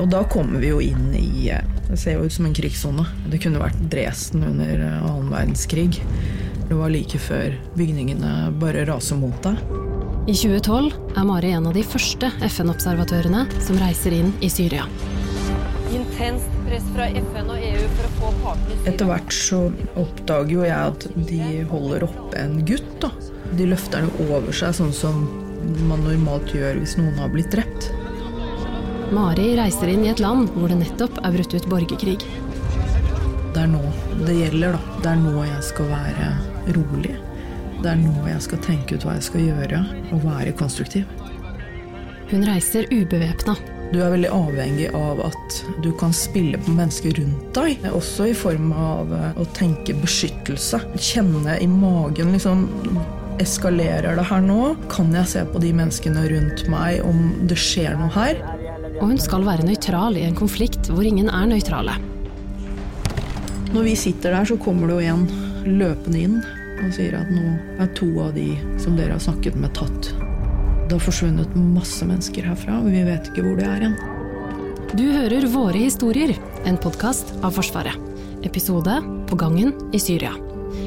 Og da kommer vi jo inn i Det ser jo ut som en krigssone. Det kunne vært Dresden under annen verdenskrig. Det var like før bygningene bare raser mot deg. I 2012 er Mari en av de første FN-observatørene som reiser inn i Syria. Intenst press fra FN og EU for å få partene i Syria Etter hvert så oppdager jo jeg at de holder oppe en gutt. da. De løfter den over seg, sånn som man normalt gjør hvis noen har blitt drept. Mari reiser inn i et land hvor det nettopp er brutt ut borgerkrig. Det er nå det gjelder, da. Det er nå jeg skal være rolig. Det er nå jeg skal tenke ut hva jeg skal gjøre, og være konstruktiv. Hun reiser ubevæpna. Du er veldig avhengig av at du kan spille på mennesker rundt deg. Også i form av eh, å tenke beskyttelse. Kjenne i magen liksom Eskalerer det her nå? Kan jeg se på de menneskene rundt meg om det skjer noe her? Og hun skal være nøytral i en konflikt hvor ingen er nøytrale. Når vi sitter der, så kommer det jo en løpende inn og sier at nå er to av de som dere har snakket med, tatt. Det har forsvunnet masse mennesker herfra, og vi vet ikke hvor de er hen. Du hører Våre historier, en podkast av Forsvaret. Episode På gangen i Syria.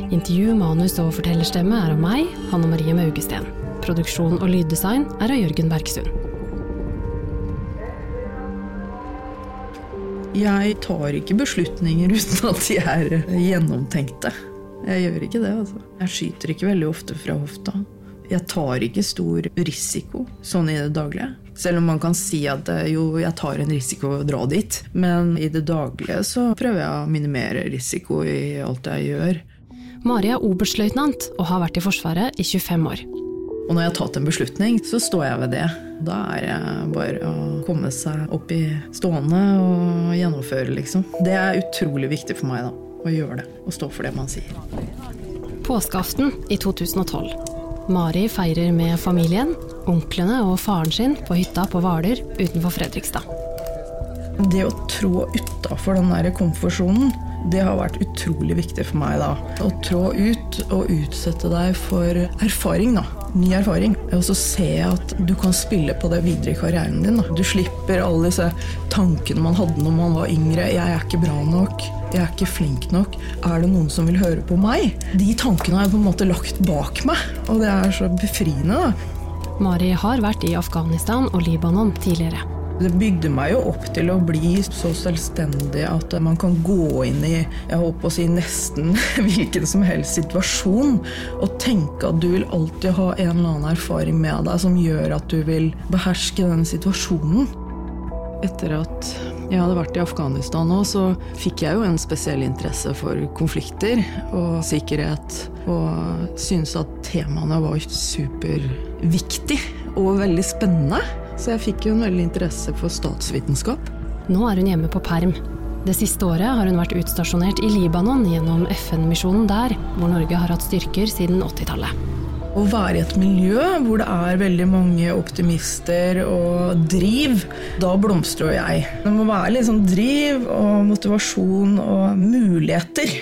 Intervju, manus og fortellerstemme er av meg, Hanne Marie Maugesten. Produksjon og lyddesign er av Jørgen Bergsund. Jeg tar ikke beslutninger uten at de er gjennomtenkte. Jeg gjør ikke det, altså. Jeg skyter ikke veldig ofte fra hofta. Jeg tar ikke stor risiko sånn i det daglige. Selv om man kan si at eh, jo, jeg tar en risiko ved å dra dit. Men i det daglige så prøver jeg å minimere risiko i alt jeg gjør. Mari er oberstløytnant og har vært i Forsvaret i 25 år. Og når jeg har tatt en beslutning, så står jeg ved det. Da er det bare å komme seg opp i stående og gjennomføre, liksom. Det er utrolig viktig for meg, da. Å gjøre det. Og stå for det man sier. Påskeaften i 2012. Mari feirer med familien, onklene og faren sin på hytta på Hvaler utenfor Fredrikstad. Det å trå utafor den der komfortsonen, det har vært utrolig viktig for meg da. Å trå ut og utsette deg for erfaring, da. Ny erfaring. Og så se at du kan spille på det videre i karrieren din. Da. Du slipper alle disse tankene man hadde når man var yngre. 'Jeg er ikke bra nok. Jeg er ikke flink nok. Er det noen som vil høre på meg?' De tankene har jeg på en måte lagt bak meg, og det er så befriende. da. Mari har vært i Afghanistan og Libanon tidligere. Det bygde meg jo opp til å bli så selvstendig at man kan gå inn i jeg håper å si nesten hvilken som helst situasjon og tenke at du vil alltid ha en eller annen erfaring med deg som gjør at du vil beherske den situasjonen. Etter at jeg hadde vært i Afghanistan nå, så fikk jeg jo en spesiell interesse for konflikter og sikkerhet. Og syntes at temaene var superviktig og veldig spennende. Så jeg fikk jo en veldig interesse for statsvitenskap. Nå er hun hjemme på perm. Det siste året har hun vært utstasjonert i Libanon gjennom FN-misjonen der, hvor Norge har hatt styrker siden 80-tallet. Å være i et miljø hvor det er veldig mange optimister og driv, da blomstrer jo jeg. Det må være litt sånn driv og motivasjon og muligheter.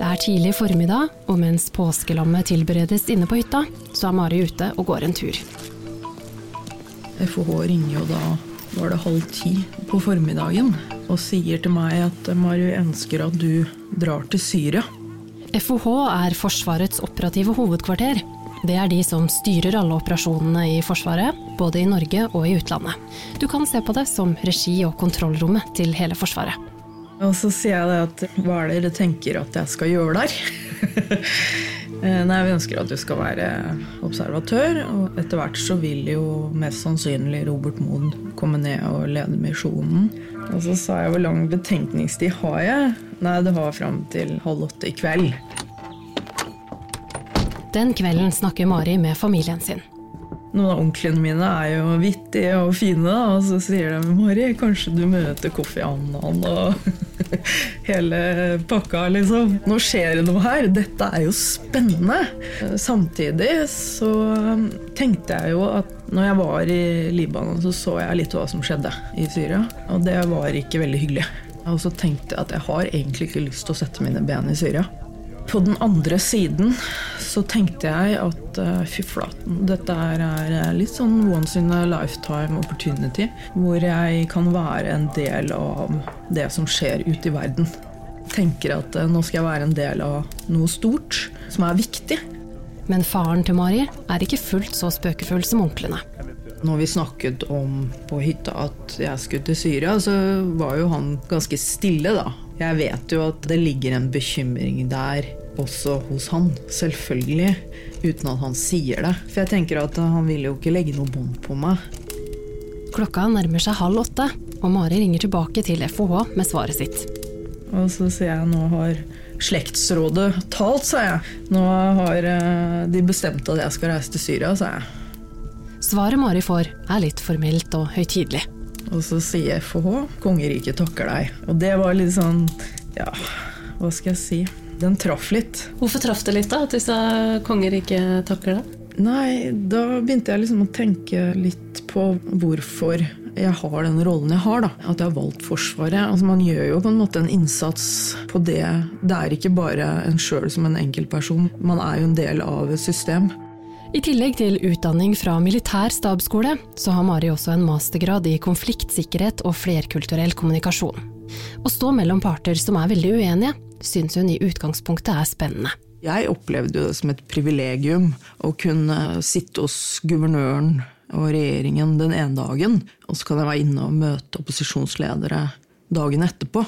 Det er tidlig formiddag, og mens påskelammet tilberedes inne på hytta, så er Mari ute og går en tur. FH ringer jo da var det halv ti på formiddagen og sier til meg at Mari ønsker at du drar til Syria. FOH er Forsvarets operative hovedkvarter. Det er de som styrer alle operasjonene i Forsvaret, både i Norge og i utlandet. Du kan se på det som regi- og kontrollrommet til hele Forsvaret. Og så sier jeg det at hva er det dere tenker at jeg skal gjøre der? Eh, Nei, vi ønsker at du skal være observatør, og etter hvert så vil jo mest sannsynlig Robert Mood komme ned og lede misjonen. Og så sa jeg hvor lang betenkningstid har jeg? Nei, det har fram til halv åtte i kveld. Den kvelden snakker Mari med familien sin. Noen av onklene mine er jo vittige og fine, og så sier de Mari, kanskje du møter Kofi Annan og hele pakka, liksom. Nå skjer det noe her. Dette er jo spennende. Samtidig så tenkte jeg jo at når jeg var i Libanon, så så jeg litt hva som skjedde i Syria, og det var ikke veldig hyggelig. Og så tenkte jeg at jeg har egentlig ikke lyst til å sette mine ben i Syria. På den andre siden så tenkte jeg at uh, fy flaten, dette er, er litt sånn once in a lifetime opportunity. Hvor jeg kan være en del av det som skjer ute i verden. Tenker at uh, nå skal jeg være en del av noe stort som er viktig. Men faren til Mari er ikke fullt så spøkefull som onklene. Når vi snakket om på hytta at jeg skulle til Syria, så var jo han ganske stille, da. Jeg vet jo at det ligger en bekymring der også hos han, selvfølgelig. Uten at han sier det. For jeg tenker at han vil jo ikke legge noe bånd på meg. Klokka nærmer seg halv åtte, og Mari ringer tilbake til FOH med svaret sitt. Og så sier jeg nå har slektsrådet talt, sa jeg. Nå har eh, de bestemt at jeg skal reise til Syria, sa jeg. Svaret Mari får, er litt formelt og høytidelig. Og så sier FH kongeriket takker deg. Og det var litt sånn Ja, hva skal jeg si? Den traff litt. Hvorfor traff det litt, da? At disse konger ikke takker det? Nei, da begynte jeg liksom å tenke litt på hvorfor jeg har den rollen jeg har. da. At jeg har valgt Forsvaret. Altså Man gjør jo på en måte en innsats på det. Det er ikke bare en sjøl som en enkeltperson. Man er jo en del av et system. I tillegg til utdanning fra militær stabsskole, så har Mari også en mastergrad i konfliktsikkerhet og flerkulturell kommunikasjon. Å stå mellom parter som er veldig uenige, syns hun i utgangspunktet er spennende. Jeg opplevde det som et privilegium å kunne sitte hos guvernøren og regjeringen den ene dagen, og så kan jeg være inne og møte opposisjonsledere dagen etterpå.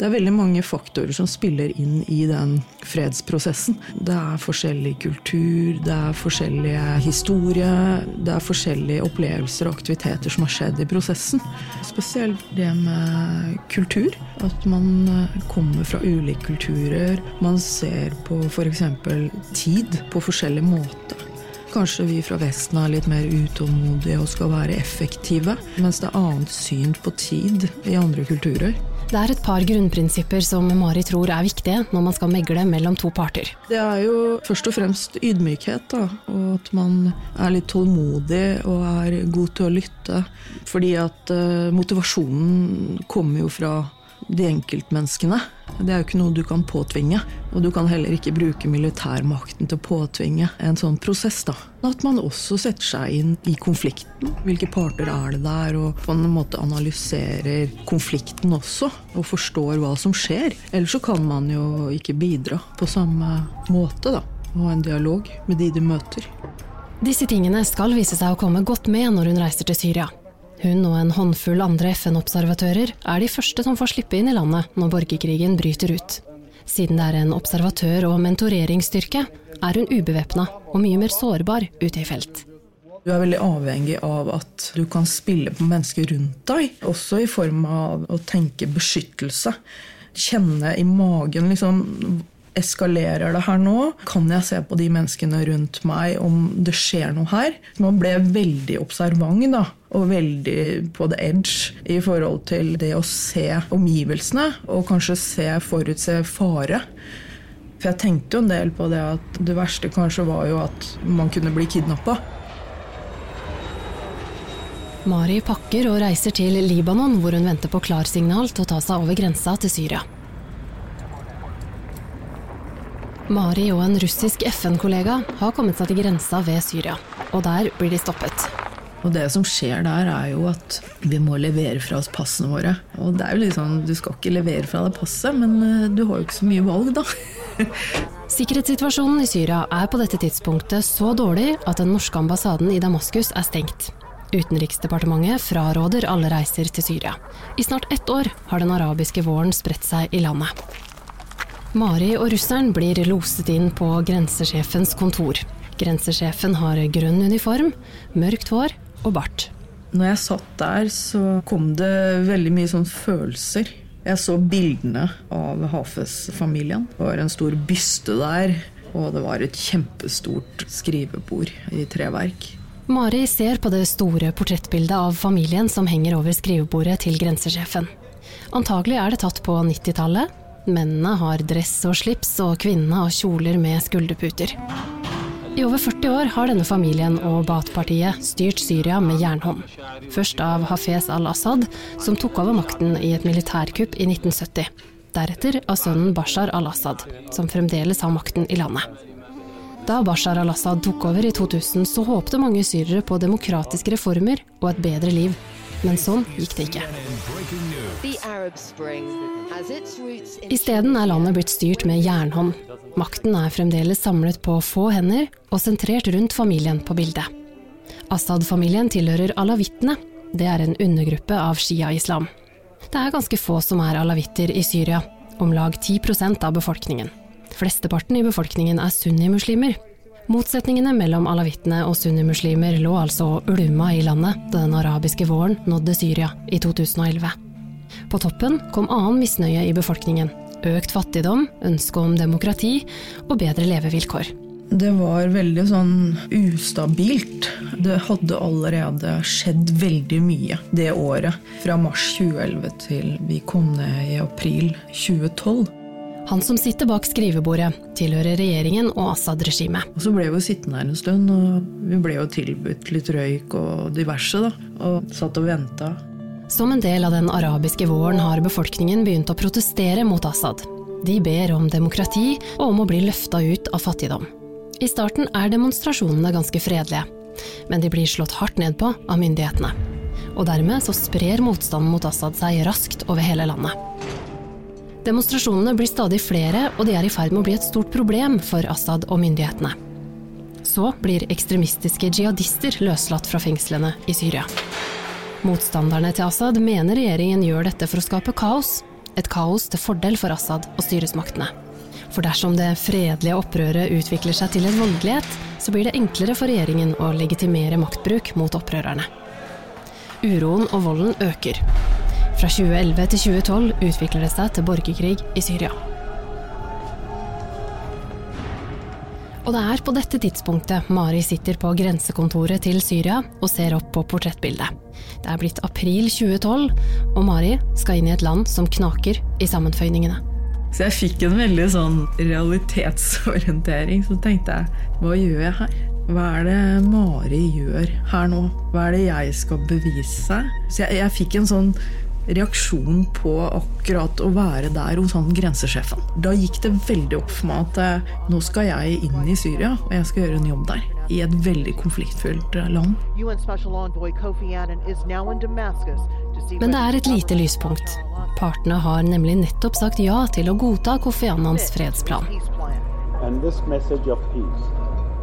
Det er veldig mange faktorer som spiller inn i den fredsprosessen. Det er forskjellig kultur, det er forskjellige historie, det er forskjellige opplevelser og aktiviteter som har skjedd i prosessen. Spesielt det med kultur. At man kommer fra ulike kulturer. Man ser på f.eks. tid på forskjellig måte. Kanskje vi fra Vesten er litt mer utålmodige og skal være effektive, mens det er annet syn på tid i andre kulturer. Det er et par grunnprinsipper som Mari tror er viktige når man skal megle mellom to parter. Det er jo først og fremst ydmykhet, da, og at man er litt tålmodig og er god til å lytte. Fordi at uh, motivasjonen kommer jo fra de enkeltmenneskene. Det er jo ikke noe du kan påtvinge. Og du kan heller ikke bruke militærmakten til å påtvinge en sånn prosess. da. At man også setter seg inn i konflikten. Hvilke parter er det der? Og på en måte analyserer konflikten også. Og forstår hva som skjer. Ellers så kan man jo ikke bidra på samme måte. da. Og ha en dialog med de du møter. Disse tingene skal vise seg å komme godt med når hun reiser til Syria. Hun og en håndfull andre FN-observatører er de første som får slippe inn i landet når borgerkrigen bryter ut. Siden det er en observatør- og mentoreringsstyrke, er hun ubevæpna og mye mer sårbar ute i felt. Du er veldig avhengig av at du kan spille på mennesker rundt deg, også i form av å tenke beskyttelse. Kjenne i magen liksom Eskalerer det her nå? Kan jeg se på de menneskene rundt meg om det skjer noe her? Man ble veldig observant da, og veldig på the edge i forhold til det å se omgivelsene og kanskje se, forutse fare. For jeg tenkte jo en del på det at det verste kanskje var jo at man kunne bli kidnappa. Mari pakker og reiser til Libanon, hvor hun venter på klarsignal til å ta seg over grensa til Syria. Mari og en russisk FN-kollega har kommet seg til grensa ved Syria, og der blir de stoppet. Og det som skjer der, er jo at vi må levere fra oss passene våre. Og det er jo sånn, du skal ikke levere fra deg passet, men eh, du har jo ikke så mye valg, da. Sikkerhetssituasjonen i Syria er på dette tidspunktet så dårlig at den norske ambassaden i Damaskus er stengt. Utenriksdepartementet fraråder alle reiser til Syria. I snart ett år har den arabiske våren spredt seg i landet. Mari og russeren blir loset inn på grensesjefens kontor. Grensesjefen har grønn uniform, mørkt hår og bart. Når jeg satt der, så kom det veldig mye sånn følelser. Jeg så bildene av Hafes-familien. Det var en stor byste der, og det var et kjempestort skrivebord i treverk. Mari ser på det store portrettbildet av familien som henger over skrivebordet til grensesjefen. Antagelig er det tatt på 90-tallet, Mennene har dress og slips, og kvinnene har kjoler med skulderputer. I over 40 år har denne familien og Baath-partiet styrt Syria med jernhånd. Først av Hafez al-Assad, som tok over makten i et militærkupp i 1970. deretter av sønnen Bashar al-Assad, som fremdeles har makten i landet. Da Bashar al-Assad tok over i 2000, så håpte mange syrere på demokratiske reformer og et bedre liv. Men sånn gikk det ikke. Isteden er landet blitt styrt med jernhånd. Makten er fremdeles samlet på få hender og sentrert rundt familien på bildet. Assad-familien tilhører alawittene. Det er en undergruppe av shia-islam. Det er ganske få som er alawitter i Syria, om lag 10% av befolkningen. Flesteparten i befolkningen er sunnimuslimer. Motsetningene mellom alawittene og sunnimuslimer lå altså og ulma i landet da den arabiske våren nådde Syria i 2011. På toppen kom annen misnøye i befolkningen. Økt fattigdom, ønske om demokrati og bedre levevilkår. Det var veldig sånn ustabilt. Det hadde allerede skjedd veldig mye det året. Fra mars 2011 til vi kom ned i april 2012. Han som sitter bak skrivebordet, tilhører regjeringen og Assad-regimet. Og så ble vi sittende her en stund, og vi ble jo tilbudt litt røyk og diverse, da. Og satt og venta. Som en del av den arabiske våren har befolkningen begynt å protestere mot Assad. De ber om demokrati og om å bli løfta ut av fattigdom. I starten er demonstrasjonene ganske fredelige, men de blir slått hardt ned på av myndighetene. Og dermed så sprer motstanden mot Assad seg raskt over hele landet. Demonstrasjonene blir stadig flere, og de er i ferd med å bli et stort problem for Assad og myndighetene. Så blir ekstremistiske jihadister løslatt fra fengslene i Syria. Motstanderne til Assad mener regjeringen gjør dette for å skape kaos. Et kaos til fordel for Assad og styresmaktene. For dersom det fredelige opprøret utvikler seg til en voldelighet, så blir det enklere for regjeringen å legitimere maktbruk mot opprørerne. Uroen og volden øker. Fra 2011 til 2012 utvikler det seg til borgerkrig i Syria. Og det er på dette tidspunktet Mari sitter på grensekontoret til Syria og ser opp på portrettbildet. Det er blitt april 2012, og Mari skal inn i et land som knaker i sammenføyningene. Så jeg fikk en veldig sånn realitetsorientering. Så tenkte jeg, hva gjør jeg her? Hva er det Mari gjør her nå? Hva er det jeg skal bevise? Så jeg, jeg fikk en sånn reaksjon på akkurat å være der hos han grensesjefen. Da gikk det veldig opp for meg at eh, nå skal jeg inn i Syria, og jeg skal gjøre en jobb der. I et veldig konfliktfylt eh, land. Men det er et lite lyspunkt. Partene har nemlig nettopp sagt ja til å godta Kofi Annans fredsplan. And this message of peace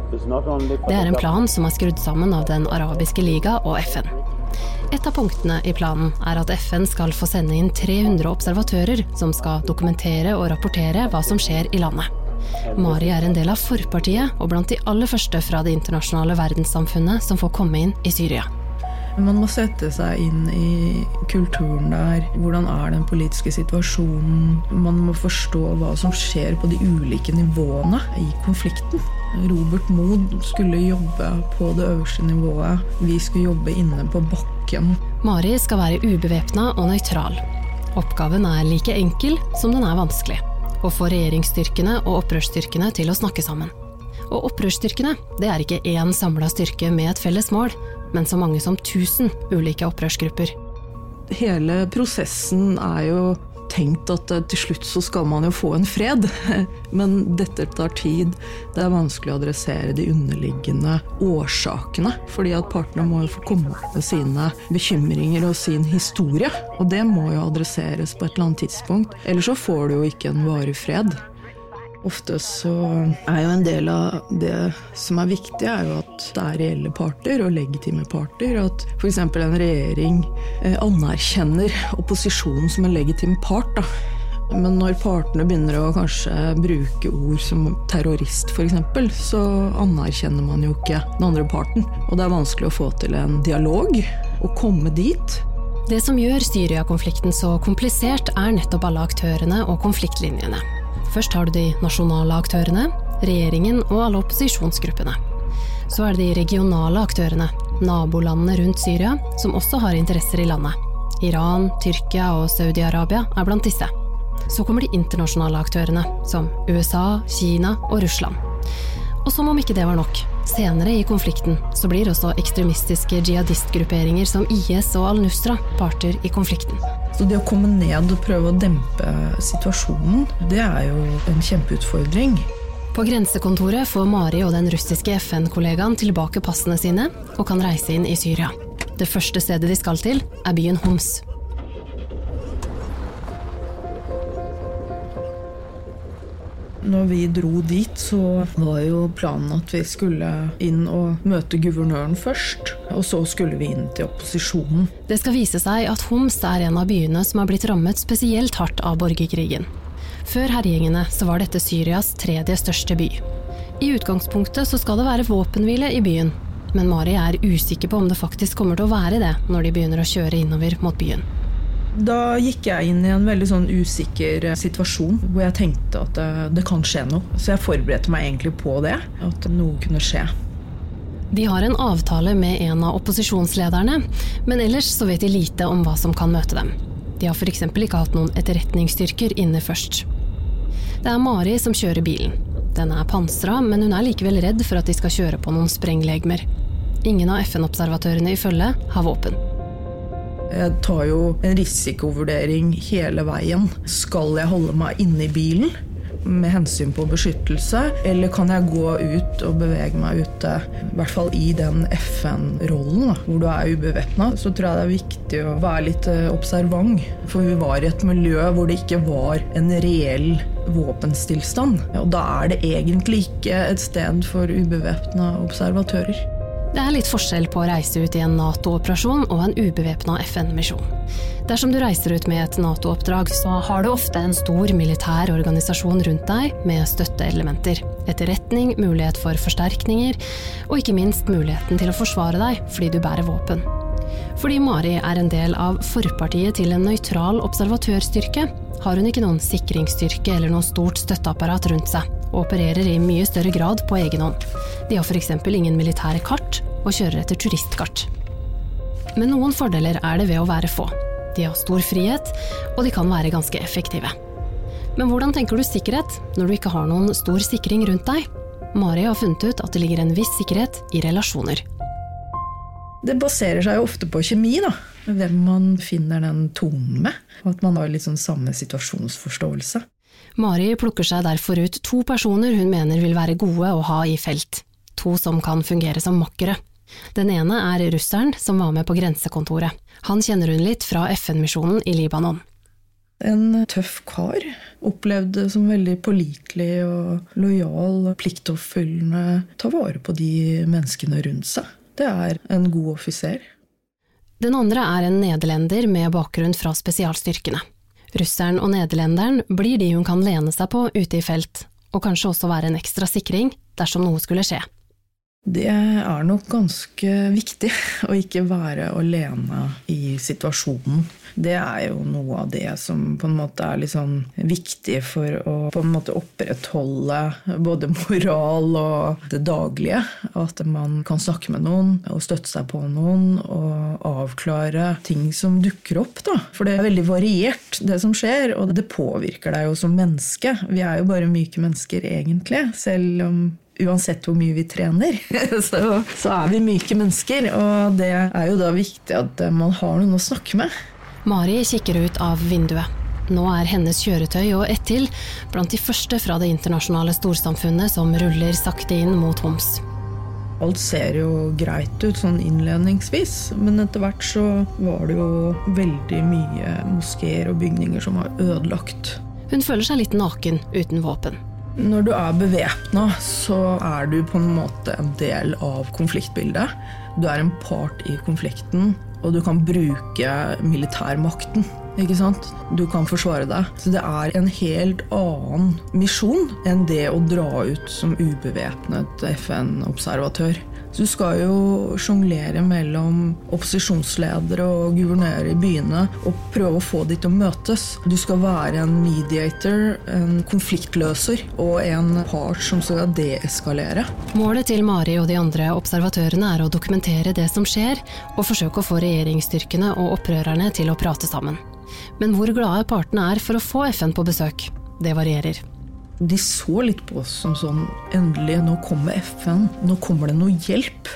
Det er en plan som er skrudd sammen av Den arabiske liga og FN. Et av punktene i planen er at FN skal få sende inn 300 observatører som skal dokumentere og rapportere hva som skjer i landet. Mari er en del av forpartiet og blant de aller første fra det internasjonale verdenssamfunnet som får komme inn i Syria. Man må sette seg inn i kulturen der. Hvordan er den politiske situasjonen? Man må forstå hva som skjer på de ulike nivåene i konflikten. Robert Mood skulle jobbe på det øverste nivået. Vi skulle jobbe inne på bakken. Mari skal være ubevæpna og nøytral. Oppgaven er like enkel som den er vanskelig. Å få regjeringsstyrkene og opprørsstyrkene til å snakke sammen. Og opprørsstyrkene det er ikke én samla styrke med et felles mål, men så mange som 1000 ulike opprørsgrupper. Hele prosessen er jo tenkt at eh, til slutt så skal man jo få en fred. Men dette tar tid. Det er vanskelig å adressere de underliggende årsakene. Fordi at partene må jo få komme opp med sine bekymringer og sin historie. Og det må jo adresseres på et eller annet tidspunkt. Ellers så får du jo ikke en varig fred. Ofte så er jo en del av det som er viktig, er jo at det er reelle parter og legitime parter. At f.eks. en regjering eh, anerkjenner opposisjonen som en legitim part. Da. Men når partene begynner å kanskje bruke ord som terrorist f.eks., så anerkjenner man jo ikke den andre parten. Og det er vanskelig å få til en dialog og komme dit. Det som gjør Syria-konflikten så komplisert, er nettopp alle aktørene og konfliktlinjene. Først har du de nasjonale aktørene, regjeringen og alle opposisjonsgruppene. Så er det de regionale aktørene, nabolandene rundt Syria, som også har interesser i landet. Iran, Tyrkia og Saudi-Arabia er blant disse. Så kommer de internasjonale aktørene, som USA, Kina og Russland. Og som om ikke det var nok, Senere i konflikten så blir også ekstremistiske jihadistgrupperinger som IS og al-Nusra parter i konflikten. Så det å komme ned og prøve å dempe situasjonen, det er jo en kjempeutfordring. På grensekontoret får Mari og den russiske FN-kollegaen tilbake passene sine og kan reise inn i Syria. Det første stedet de skal til, er byen Homs. Når vi dro dit, så var jo planen at vi skulle inn og møte guvernøren først. Og så skulle vi inn til opposisjonen. Det skal vise seg at Homs er en av byene som har blitt rammet spesielt hardt av borgerkrigen. Før herjingene så var dette Syrias tredje største by. I utgangspunktet så skal det være våpenhvile i byen, men Mari er usikker på om det faktisk kommer til å være det når de begynner å kjøre innover mot byen. Da gikk jeg inn i en veldig sånn usikker eh, situasjon hvor jeg tenkte at det, det kan skje noe. Så jeg forberedte meg egentlig på det, at noe kunne skje. De har en avtale med en av opposisjonslederne, men ellers så vet de lite om hva som kan møte dem. De har f.eks. ikke hatt noen etterretningsstyrker inne først. Det er Mari som kjører bilen. Den er pansra, men hun er likevel redd for at de skal kjøre på noen sprenglegemer. Ingen av FN-observatørene i følge har våpen. Jeg tar jo en risikovurdering hele veien. Skal jeg holde meg inne i bilen med hensyn på beskyttelse, eller kan jeg gå ut og bevege meg ute, i hvert fall i den FN-rollen, hvor du er ubevæpna, så tror jeg det er viktig å være litt eh, observant. For vi var i et miljø hvor det ikke var en reell våpenstillstand. Og da er det egentlig ikke et sted for ubevæpna observatører. Det er litt forskjell på å reise ut i en Nato-operasjon og en ubevæpna FN-misjon. Dersom du reiser ut med et Nato-oppdrag, så har du ofte en stor militær organisasjon rundt deg med støtteelementer. Etterretning, mulighet for forsterkninger, og ikke minst muligheten til å forsvare deg fordi du bærer våpen. Fordi Mari er en del av forpartiet til en nøytral observatørstyrke, har hun ikke noen sikringsstyrke eller noe stort støtteapparat rundt seg, og opererer i mye større grad på egen hånd. De har f.eks. ingen militære kart, og kjører etter turistkart. Men noen fordeler er det ved å være få. De har stor frihet, og de kan være ganske effektive. Men hvordan tenker du sikkerhet når du ikke har noen stor sikring rundt deg? Mari har funnet ut at det ligger en viss sikkerhet i relasjoner. Det baserer seg jo ofte på kjemi, da. Hvem man finner den tonen med. Og at man har litt sånn samme situasjonsforståelse. Mari plukker seg derfor ut to personer hun mener vil være gode å ha i felt. To som kan fungere som makkere. Den ene er russeren som var med på grensekontoret. Han kjenner hun litt fra FN-misjonen i Libanon. En tøff kar. Opplevd som veldig pålitelig og lojal, pliktoppfyllende. Ta vare på de menneskene rundt seg. Det er en god offiser. Den andre er en nederlender med bakgrunn fra spesialstyrkene. Russeren og nederlenderen blir de hun kan lene seg på ute i felt, og kanskje også være en ekstra sikring dersom noe skulle skje. Det er nok ganske viktig å ikke være alene i situasjonen. Det er jo noe av det som på en måte er litt sånn viktig for å på en måte opprettholde både moral og det daglige. At man kan snakke med noen og støtte seg på noen og avklare ting som dukker opp. Da. For det er veldig variert, det som skjer, og det påvirker deg jo som menneske. Vi er jo bare myke mennesker egentlig, selv om uansett hvor mye vi trener, så, så, er vi myke mennesker. Og det er jo da viktig at man har noen å snakke med. Mari kikker ut av vinduet. Nå er hennes kjøretøy og ett til blant de første fra det internasjonale storsamfunnet som ruller sakte inn mot Homs. Alt ser jo greit ut sånn innledningsvis, men etter hvert så var det jo veldig mye moskeer og bygninger som var ødelagt. Hun føler seg litt naken uten våpen. Når du er bevæpna, så er du på en måte en del av konfliktbildet. Du er en part i konflikten, og du kan bruke militærmakten. Ikke sant? Du kan forsvare deg. Så det er en helt annen misjon enn det å dra ut som ubevæpnet FN-observatør. Du skal jo sjonglere mellom opposisjonsledere og guvernører i byene og prøve å få de til å møtes. Du skal være en mediator, en konfliktløser og en part som skal deeskalere. Målet til Mari og de andre observatørene er å dokumentere det som skjer, og forsøke å få regjeringsstyrkene og opprørerne til å prate sammen. Men hvor glade partene er for å få FN på besøk, det varierer. De så litt på oss som sånn Endelig, nå kommer FN. Nå kommer det noe hjelp.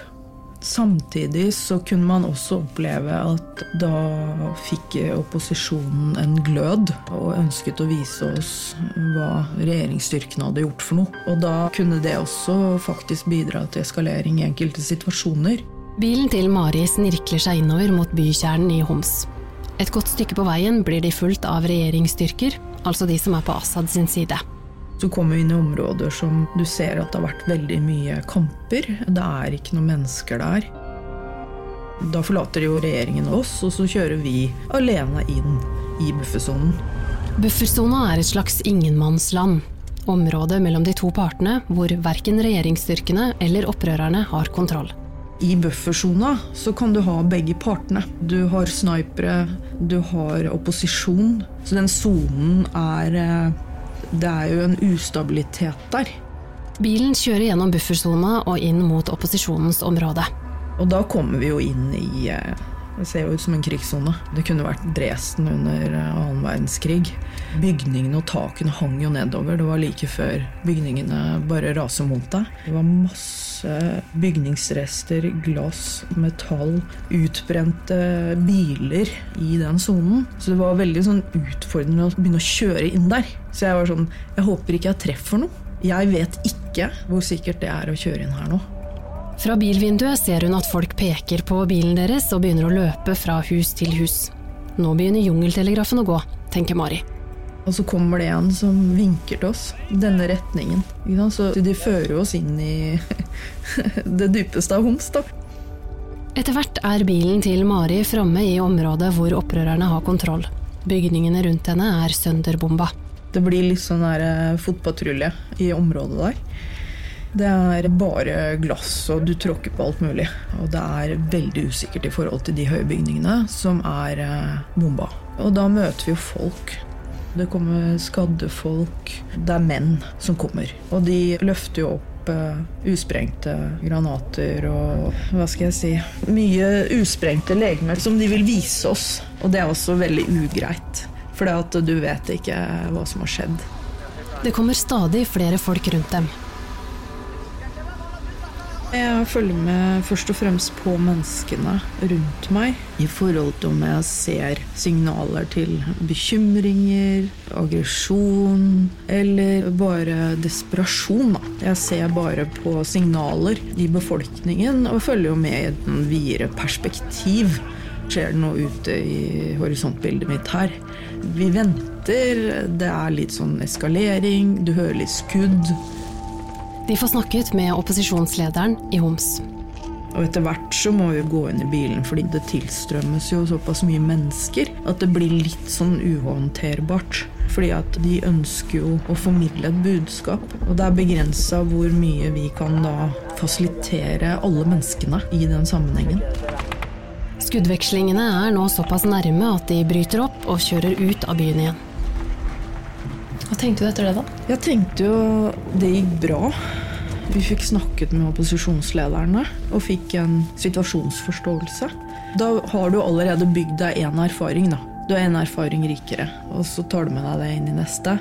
Samtidig så kunne man også oppleve at da fikk opposisjonen en glød og ønsket å vise oss hva regjeringsstyrkene hadde gjort for noe. Og da kunne det også faktisk bidra til eskalering i enkelte situasjoner. Bilen til Mari snirkler seg innover mot bykjernen i Homs. Et godt stykke på veien blir de fulgt av regjeringsstyrker, altså de som er på Assad sin side. Så kommer inn i områder som du ser at det har vært veldig mye kamper. Det er ikke noen mennesker der. Da forlater jo regjeringen oss, og så kjører vi alene inn i buffersonen. Buffersona er et slags ingenmannsland. Området mellom de to partene hvor verken regjeringsstyrkene eller opprørerne har kontroll. I buffersona så kan du ha begge partene. Du har snipere, du har opposisjon. Så den sonen er eh, Det er jo en ustabilitet der. Bilen kjører gjennom buffersona og inn mot opposisjonens område. Og da kommer vi jo inn i eh, Det ser jo ut som en krigssone. Det kunne vært Dresden under eh, annen verdenskrig. Bygningene og takene hang jo nedover. Det var like før bygningene bare raser mot deg. Det var masse bygningsrester, glass, metall, utbrente biler i den sonen. Så det var veldig sånn utfordrende å begynne å kjøre inn der. Så jeg var sånn Jeg håper ikke jeg treffer noe. Jeg vet ikke hvor sikkert det er å kjøre inn her nå. Fra bilvinduet ser hun at folk peker på bilen deres og begynner å løpe fra hus til hus. Nå begynner jungeltelegrafen å gå, tenker Mari. Og så kommer det en som vinker til oss. Denne retningen. Så de fører oss inn i det dypeste av Homs, da. Etter hvert er bilen til Mari framme i området hvor opprørerne har kontroll. Bygningene rundt henne er sønderbomba. Det blir litt sånn eh, fotpatrulje i området der. Det er bare glass, og du tråkker på alt mulig. Og det er veldig usikkert i forhold til de høye bygningene som er eh, bomba. Og da møter vi jo folk. Det kommer skadde folk. Det er menn som kommer. Og de løfter jo opp uh, usprengte granater og hva skal jeg si Mye usprengte legemer som de vil vise oss. Og det er også veldig ugreit. For du vet ikke hva som har skjedd. Det kommer stadig flere folk rundt dem. Jeg følger med først og fremst på menneskene rundt meg. I forhold til om jeg ser signaler til bekymringer, aggresjon eller bare desperasjon. Jeg ser bare på signaler i befolkningen og følger jo med i et videre perspektiv. Skjer det noe ute i horisontbildet mitt her? Vi venter, det er litt sånn eskalering, du hører litt skudd. De får snakket med opposisjonslederen i Homs. Og etter hvert så må vi gå inn i bilen, fordi det tilstrømmes jo såpass mye mennesker at det blir litt sånn uhåndterbart. Fordi at de ønsker jo å formidle et budskap. Og det er begrensa hvor mye vi kan da fasilitere alle menneskene i den sammenhengen. Skuddvekslingene er nå såpass nærme at de bryter opp og kjører ut av byen igjen. Hva tenkte du etter det, da? Jeg tenkte jo det gikk bra. Vi fikk snakket med opposisjonslederne og fikk en situasjonsforståelse. Da har du allerede bygd deg én erfaring, da. Du er en erfaring rikere. Og så tar du med deg det inn i neste.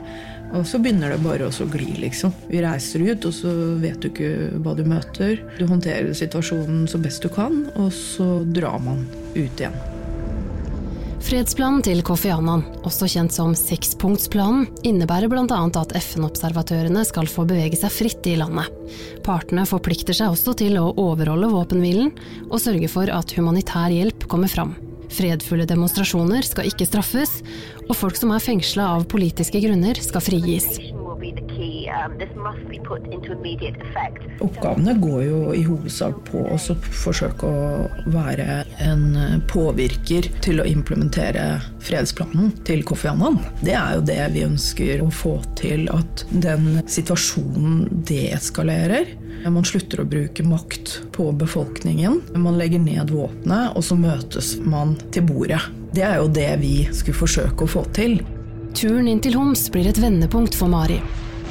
Og så begynner det bare å gli, liksom. Vi reiser ut, og så vet du ikke hva du møter. Du håndterer situasjonen så best du kan, og så drar man ut igjen. Fredsplanen til Kofi Annan, også kjent som sekspunktsplanen, innebærer bl.a. at FN-observatørene skal få bevege seg fritt i landet. Partene forplikter seg også til å overholde våpenhvilen og sørge for at humanitær hjelp kommer fram. Fredfulle demonstrasjoner skal ikke straffes, og folk som er fengsla av politiske grunner, skal frigis. Um, Oppgavene går jo i hovedsak på å forsøke å være en påvirker til å implementere fredsplanen til Kofi Annan. Det er jo det vi ønsker å få til, at den situasjonen deeskalerer. Man slutter å bruke makt på befolkningen. Man legger ned våpenet, og så møtes man til bordet. Det er jo det vi skulle forsøke å få til. Turen inn til Homs blir et vendepunkt for Mari.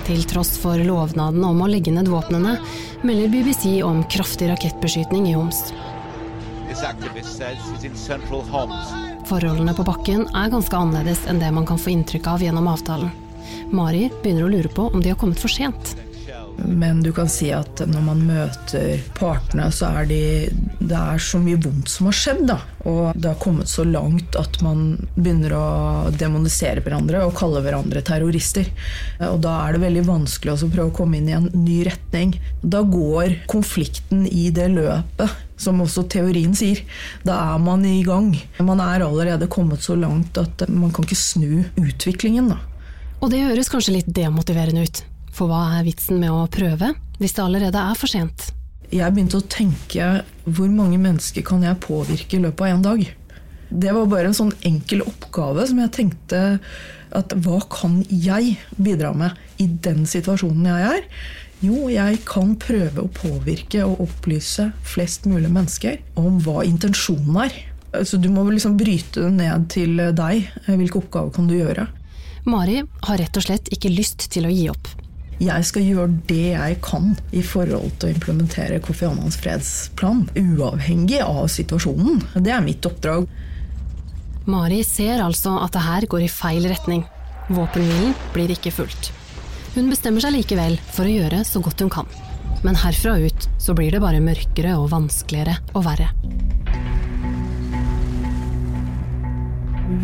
Til tross for lovnaden om å legge ned våpnene, melder BBC om kraftig rakettbeskytning i Homs. Forholdene på bakken er ganske annerledes enn det man kan få inntrykk av gjennom avtalen. Mari begynner å lure på om de har kommet for sent. Men du kan si at når man møter partene, så er de, det er så mye vondt som har skjedd. Da. Og det har kommet så langt at man begynner å demonisere hverandre og kalle hverandre terrorister. Og da er det veldig vanskelig å prøve å komme inn i en ny retning. Da går konflikten i det løpet som også teorien sier. Da er man i gang. Man er allerede kommet så langt at man kan ikke snu utviklingen. Da. Og det høres kanskje litt demotiverende ut. For hva er vitsen med å prøve, hvis det allerede er for sent? Jeg begynte å tenke hvor mange mennesker kan jeg påvirke i løpet av én dag? Det var bare en sånn enkel oppgave som jeg tenkte at hva kan jeg bidra med i den situasjonen jeg er? Jo, jeg kan prøve å påvirke og opplyse flest mulig mennesker om hva intensjonen er. Så du må liksom bryte det ned til deg. Hvilke oppgaver kan du gjøre? Mari har rett og slett ikke lyst til å gi opp. Jeg skal gjøre det jeg kan i forhold til å implementere Kofi Annans fredsplan, uavhengig av situasjonen. Det er mitt oppdrag. Mari ser altså at det her går i feil retning. Våpenhvilen blir ikke fulgt. Hun bestemmer seg likevel for å gjøre så godt hun kan. Men herfra ut så blir det bare mørkere og vanskeligere og verre.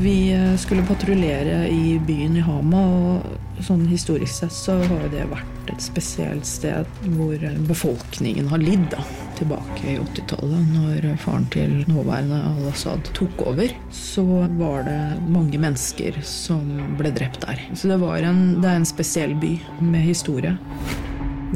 Vi skulle patruljere i byen i Hama, og sånn historisk sett så har det vært et spesielt sted hvor befolkningen har lidd. da. Tilbake i 80-tallet, når faren til nåværende al-Assad tok over, så var det mange mennesker som ble drept der. Så det, en, det er en spesiell by med historie.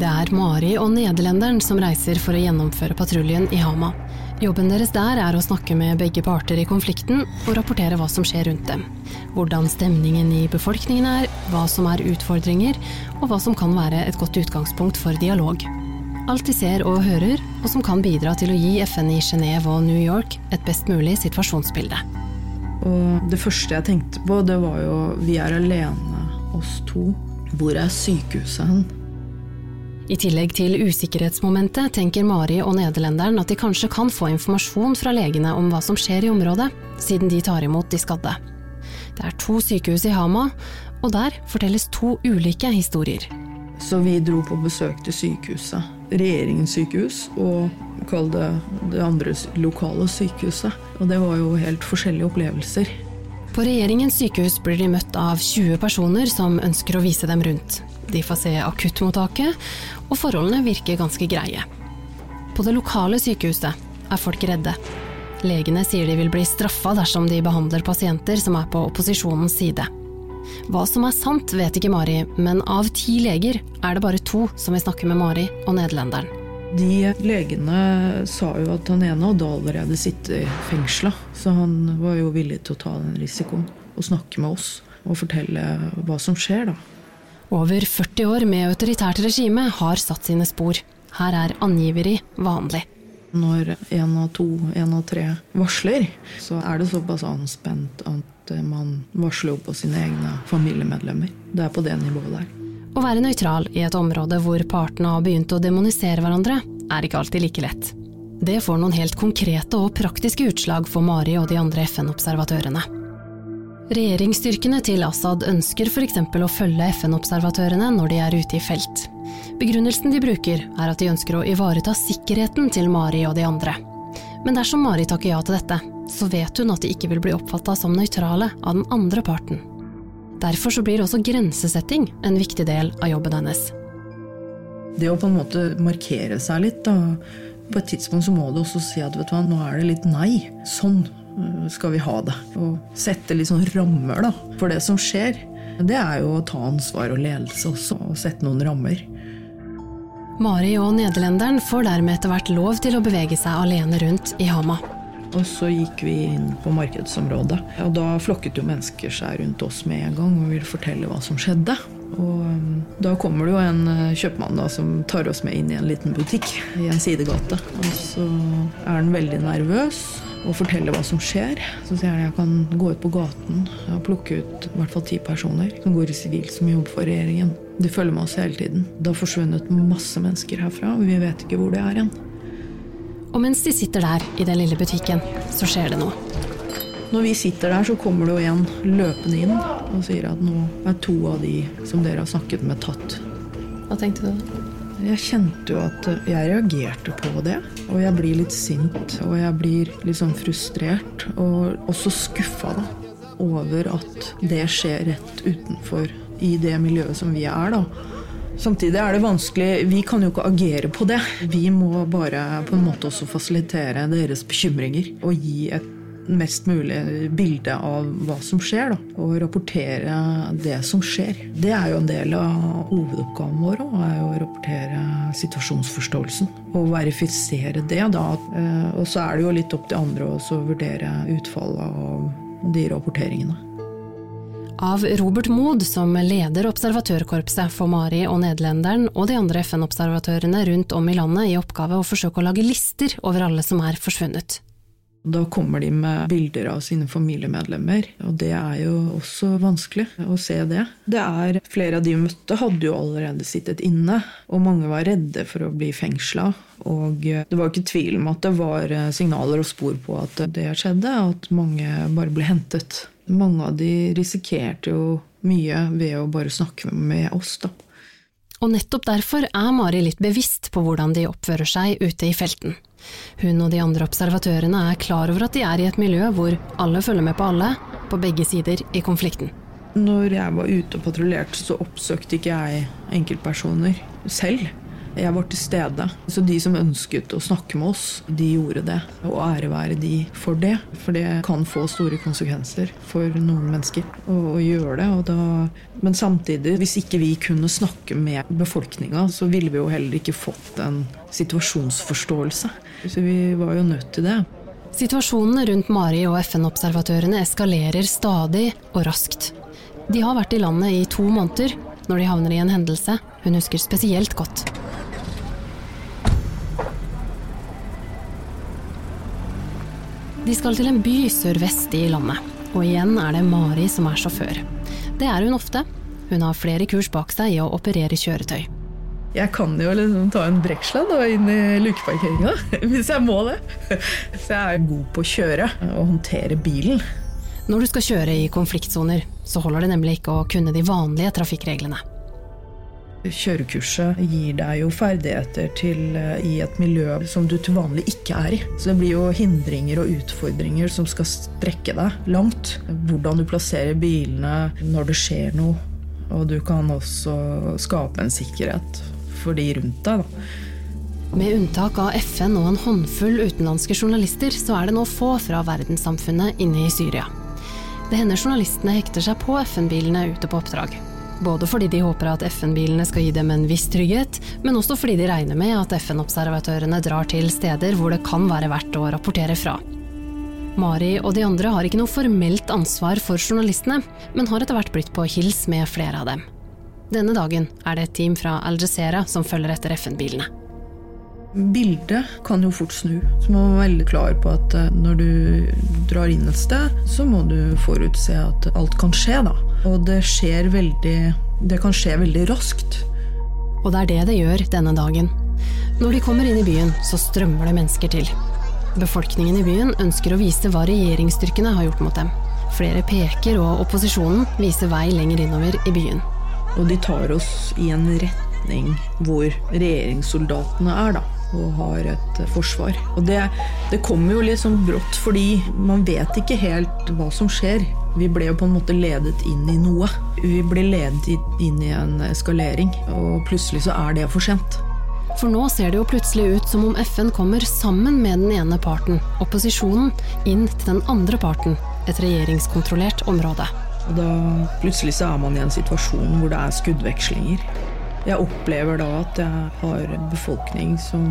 Det er Mari og nederlenderen som reiser for å gjennomføre patruljen i Hama. Jobben deres der er å snakke med begge parter i konflikten og rapportere hva som skjer rundt dem. Hvordan stemningen i befolkningen er, hva som er utfordringer, og hva som kan være et godt utgangspunkt for dialog. Alt de ser og hører, og som kan bidra til å gi FN i Genéve og New York et best mulig situasjonsbilde. Og det første jeg tenkte på, det var jo vi er alene, oss to. Hvor er sykehuset hen? I tillegg til usikkerhetsmomentet tenker Mari og nederlenderen at de kanskje kan få informasjon fra legene om hva som skjer i området, siden de tar imot de skadde. Det er to sykehus i Hama, og der fortelles to ulike historier. Så vi dro på besøk til sykehuset. Regjeringens sykehus og kall det det andre lokale sykehuset. Og det var jo helt forskjellige opplevelser. På regjeringens sykehus blir de møtt av 20 personer som ønsker å vise dem rundt. De får se akuttmottaket, og forholdene virker ganske greie. På det lokale sykehuset er folk redde. Legene sier de vil bli straffa dersom de behandler pasienter som er på opposisjonens side. Hva som er sant, vet ikke Mari, men av ti leger er det bare to som vil snakke med Mari og nederlenderen. De legene sa jo at han ene hadde allerede sittet fengsla, så han var jo villig til å ta den risikoen og snakke med oss og fortelle hva som skjer, da. Over 40 år med autoritært regime har satt sine spor. Her er angiveri vanlig. Når én av to, én av tre varsler, så er det såpass anspent at man varsler opp på sine egne familiemedlemmer. Det er på det nivået der. Å være nøytral i et område hvor partene har begynt å demonisere hverandre, er ikke alltid like lett. Det får noen helt konkrete og praktiske utslag for Mari og de andre FN-observatørene. Regjeringsstyrkene til Assad ønsker f.eks. å følge FN-observatørene når de er ute i felt. Begrunnelsen de bruker, er at de ønsker å ivareta sikkerheten til Mari og de andre. Men dersom Mari takker ja til dette, så vet hun at de ikke vil bli oppfatta som nøytrale av den andre parten. Derfor så blir også grensesetting en viktig del av jobben hennes. Det å på en måte markere seg litt, da. På et tidspunkt så må du også si at vet du hva, nå er det litt nei. Sånn skal vi ha det. Og sette litt sånn rammer da, for det som skjer. Det er jo å ta ansvar og ledelse også, og sette noen rammer. Mari og nederlenderen får dermed etter hvert lov til å bevege seg alene rundt i Hama. Og så gikk vi inn på markedsområdet. Og da flokket jo mennesker seg rundt oss med en gang og ville fortelle hva som skjedde. Og um, da kommer det jo en uh, kjøpmann da, som tar oss med inn i en liten butikk i en sidegate. Og så er han veldig nervøs og fortelle hva som skjer. Så sier han jeg kan gå ut på gaten og plukke ut i hvert fall ti personer som går i sivilt som jobber for regjeringen. De følger med oss hele tiden. Det har forsvunnet masse mennesker herfra, og vi vet ikke hvor det er igjen. Og mens de sitter der i den lille butikken, så skjer det noe. Når vi sitter der, så kommer det jo en løpende inn og sier at nå er to av de som dere har snakket med, tatt. Hva tenkte du da? Jeg kjente jo at jeg reagerte på det. Og jeg blir litt sint, og jeg blir litt sånn frustrert. Og også skuffa da, over at det skjer rett utenfor i det miljøet som vi er, da. Samtidig er det vanskelig Vi kan jo ikke agere på det. Vi må bare på en måte også fasilitere deres bekymringer og gi et mest mulig bilde av hva som skjer, da, og rapportere det som skjer. Det er jo en del av hovedoppgaven vår òg, å rapportere situasjonsforståelsen. Og verifisere det, da. Eh, og så er det jo litt opp til andre å vurdere utfallet av de rapporteringene. Av Robert Mood, som leder observatørkorpset for Mari og nederlenderen og de andre FN-observatørene rundt om i landet i oppgave å forsøke å lage lister over alle som er forsvunnet. Da kommer de med bilder av sine familiemedlemmer, og det er jo også vanskelig å se det. Det er Flere av de vi møtte, hadde jo allerede sittet inne, og mange var redde for å bli fengsla. Og det var ikke tvil om at det var signaler og spor på at det skjedde, at mange bare ble hentet. Mange av de risikerte jo mye ved å bare snakke med oss, da. Og nettopp derfor er Mari litt bevisst på hvordan de oppfører seg ute i felten. Hun og de andre observatørene er klar over at de er i et miljø hvor alle følger med på alle, på begge sider i konflikten. Når jeg var ute og patruljerte, så oppsøkte ikke jeg enkeltpersoner selv. Jeg var til stede. Så de som ønsket å snakke med oss, de gjorde det. Og ære være de for det. For det kan få store konsekvenser for noen mennesker å, å gjøre det. Da, men samtidig, hvis ikke vi kunne snakke med befolkninga, så ville vi jo heller ikke fått en situasjonsforståelse. Så vi var jo nødt til det. Situasjonene rundt Mari og FN-observatørene eskalerer stadig og raskt. De har vært i landet i to måneder når de havner i en hendelse hun husker spesielt godt. De skal til en by sørvest i landet, og igjen er det Mari som er sjåfør. Det er hun ofte. Hun har flere kurs bak seg i å operere kjøretøy. Jeg kan jo liksom ta en brekksladd inn i lukeparkeringa, hvis jeg må det. Så jeg er god på å kjøre og håndtere bilen. Når du skal kjøre i konfliktsoner, så holder det nemlig ikke å kunne de vanlige trafikkreglene. Kjørekurset gir deg jo ferdigheter til, eh, i et miljø som du til vanlig ikke er i. Så det blir jo hindringer og utfordringer som skal strekke deg langt. Hvordan du plasserer bilene når det skjer noe. Og du kan også skape en sikkerhet for de rundt deg. da. Med unntak av FN og en håndfull utenlandske journalister, så er det nå få fra verdenssamfunnet inne i Syria. Det hender journalistene hekter seg på FN-bilene ute på oppdrag. Både fordi de håper at FN-bilene skal gi dem en viss trygghet, men også fordi de regner med at FN-observatørene drar til steder hvor det kan være verdt å rapportere fra. Mari og de andre har ikke noe formelt ansvar for journalistene, men har etter hvert blitt på hils med flere av dem. Denne dagen er det et team fra Al Jazeera som følger etter FN-bilene. Bildet kan jo fort snu. Så man må være veldig klar på at eh, når du drar inn et sted, så må du forutse at alt kan skje, da. Og det skjer veldig Det kan skje veldig raskt. Og det er det det gjør denne dagen. Når de kommer inn i byen, så strømmer det mennesker til. Befolkningen i byen ønsker å vise hva regjeringsstyrkene har gjort mot dem. Flere peker, og opposisjonen viser vei lenger innover i byen. Og de tar oss i en retning hvor regjeringssoldatene er, da og har et forsvar. Og det, det kommer jo litt sånn brått, fordi man vet ikke helt hva som skjer. Vi ble jo på en måte ledet inn i noe. Vi ble ledet inn i en eskalering, og plutselig så er det for sent. For nå ser det jo plutselig ut som om FN kommer sammen med den ene parten, opposisjonen, inn til den andre parten, et regjeringskontrollert område. Og da plutselig så er man i en situasjon hvor det er skuddvekslinger. Jeg opplever da at jeg har befolkning som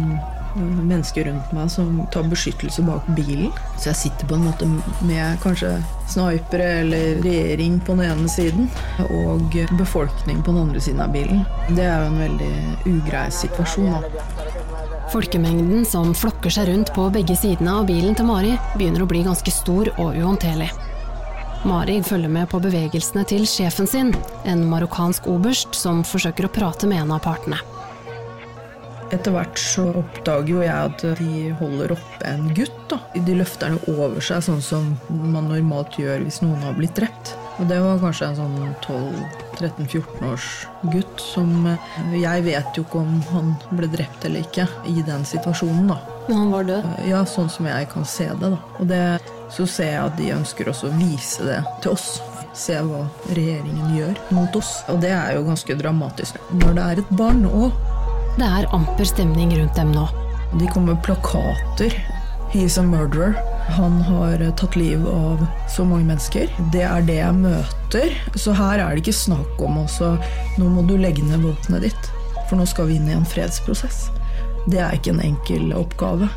mennesker rundt meg som tar beskyttelse bak bilen. Så jeg sitter på en måte med kanskje snipere eller regjering på den ene siden og befolkning på den andre siden av bilen. Det er jo en veldig ugrei situasjon. da. Folkemengden som flokker seg rundt på begge sidene av bilen til Mari, begynner å bli ganske stor og uhåndterlig. Mari følger med på bevegelsene til sjefen sin, en marokkansk oberst som forsøker å prate med en av partene. Etter hvert så oppdager jo jeg at de holder oppe en gutt. da. De løfter den over seg, sånn som man normalt gjør hvis noen har blitt drept. Og det var kanskje en sånn 12-13-14 års gutt som eh, Jeg vet jo ikke om han ble drept eller ikke i den situasjonen, da. Men han var død. Ja, sånn som jeg kan se det, da. Og det, så ser jeg at de ønsker også å vise det til oss. Se hva regjeringen gjør mot oss. Og det er jo ganske dramatisk. Når det er et barn òg. Det er amper stemning rundt dem nå. De kommer plakater. He's a murderer. Han har tatt liv av så mange mennesker. Det er det jeg møter. Så her er det ikke snakk om også Nå må du legge ned våpenet ditt. For nå skal vi inn i en fredsprosess. Det er ikke en enkel oppgave.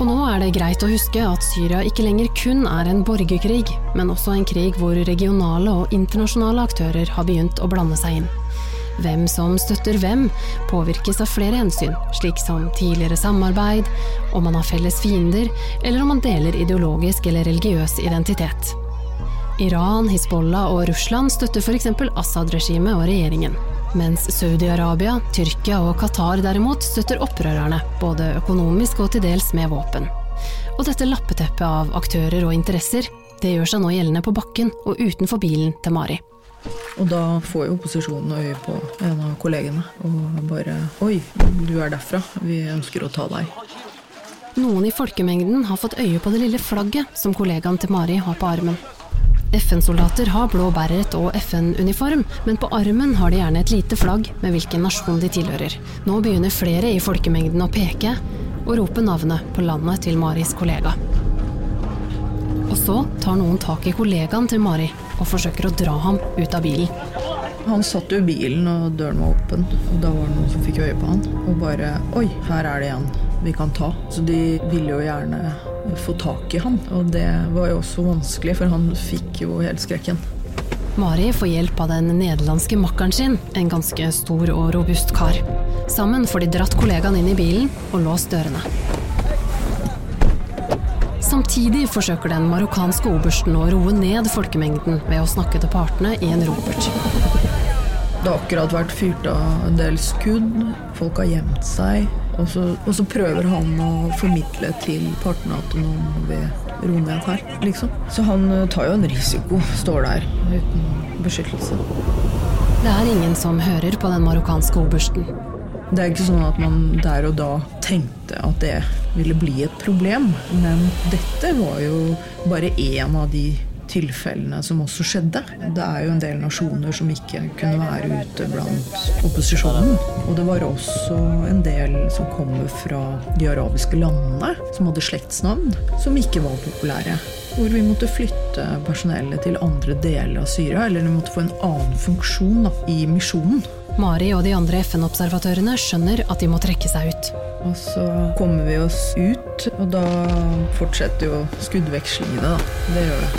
Og nå er det greit å huske at Syria ikke lenger kun er en borgerkrig, men også en krig hvor regionale og internasjonale aktører har begynt å blande seg inn. Hvem som støtter hvem, påvirkes av flere hensyn, slik som tidligere samarbeid, om man har felles fiender, eller om man deler ideologisk eller religiøs identitet. Iran, Hizbollah og Russland støtter f.eks. Assad-regimet og regjeringen. Mens Saudi-Arabia, Tyrkia og Qatar derimot støtter opprørerne, både økonomisk og til dels med våpen. Og dette lappeteppet av aktører og interesser, det gjør seg nå gjeldende på bakken og utenfor bilen til Mari. Og da får jo opposisjonen øye på en av kollegene og bare Oi, du er derfra. Vi ønsker å ta deg. Noen i folkemengden har fått øye på det lille flagget som kollegaen til Mari har på armen. FN-soldater har blå beret og FN-uniform, men på armen har de gjerne et lite flagg med hvilken nasjon de tilhører. Nå begynner flere i folkemengden å peke og rope navnet på landet til Maris kollega. Og så tar noen tak i kollegaen til Mari og forsøker å dra ham ut av bilen. Han satt jo i bilen, og døren var åpen. Og da var det noen som fikk øye på han. Og bare Oi, her er det en vi kan ta. Så de ville jo gjerne få tak i han. Og det var jo også vanskelig, for han fikk jo helt skrekken. Mari får hjelp av den nederlandske makkeren sin, en ganske stor og robust kar. Sammen får de dratt kollegaen inn i bilen og låst dørene. Samtidig forsøker den marokkanske obersten å roe ned folkemengden ved å snakke til partene i en ropert. Det har akkurat vært fyrt av en del skudd. Folk har gjemt seg. Og så, og så prøver han å formidle til partene at nå må vi roe ned her, liksom. Så han eh, tar jo en risiko. Står der uten beskyttelse. Det er ingen som hører på den marokkanske obersten. Det er ikke sånn at man der og da tenkte at det ville bli et problem. Men dette var jo bare én av de tilfellene som også skjedde. Det er jo en del nasjoner som ikke kunne være ute blant opposisjonen. Og det var også en del som kommer fra de arabiske landene, som hadde slektsnavn, som ikke var populære. Hvor vi måtte flytte personellet til andre deler av Syria, eller de måtte få en annen funksjon i misjonen. Mari og de andre FN-observatørene skjønner at de må trekke seg ut. Og så kommer vi oss ut, og da fortsetter jo skuddvekslingene, da. Det gjør det.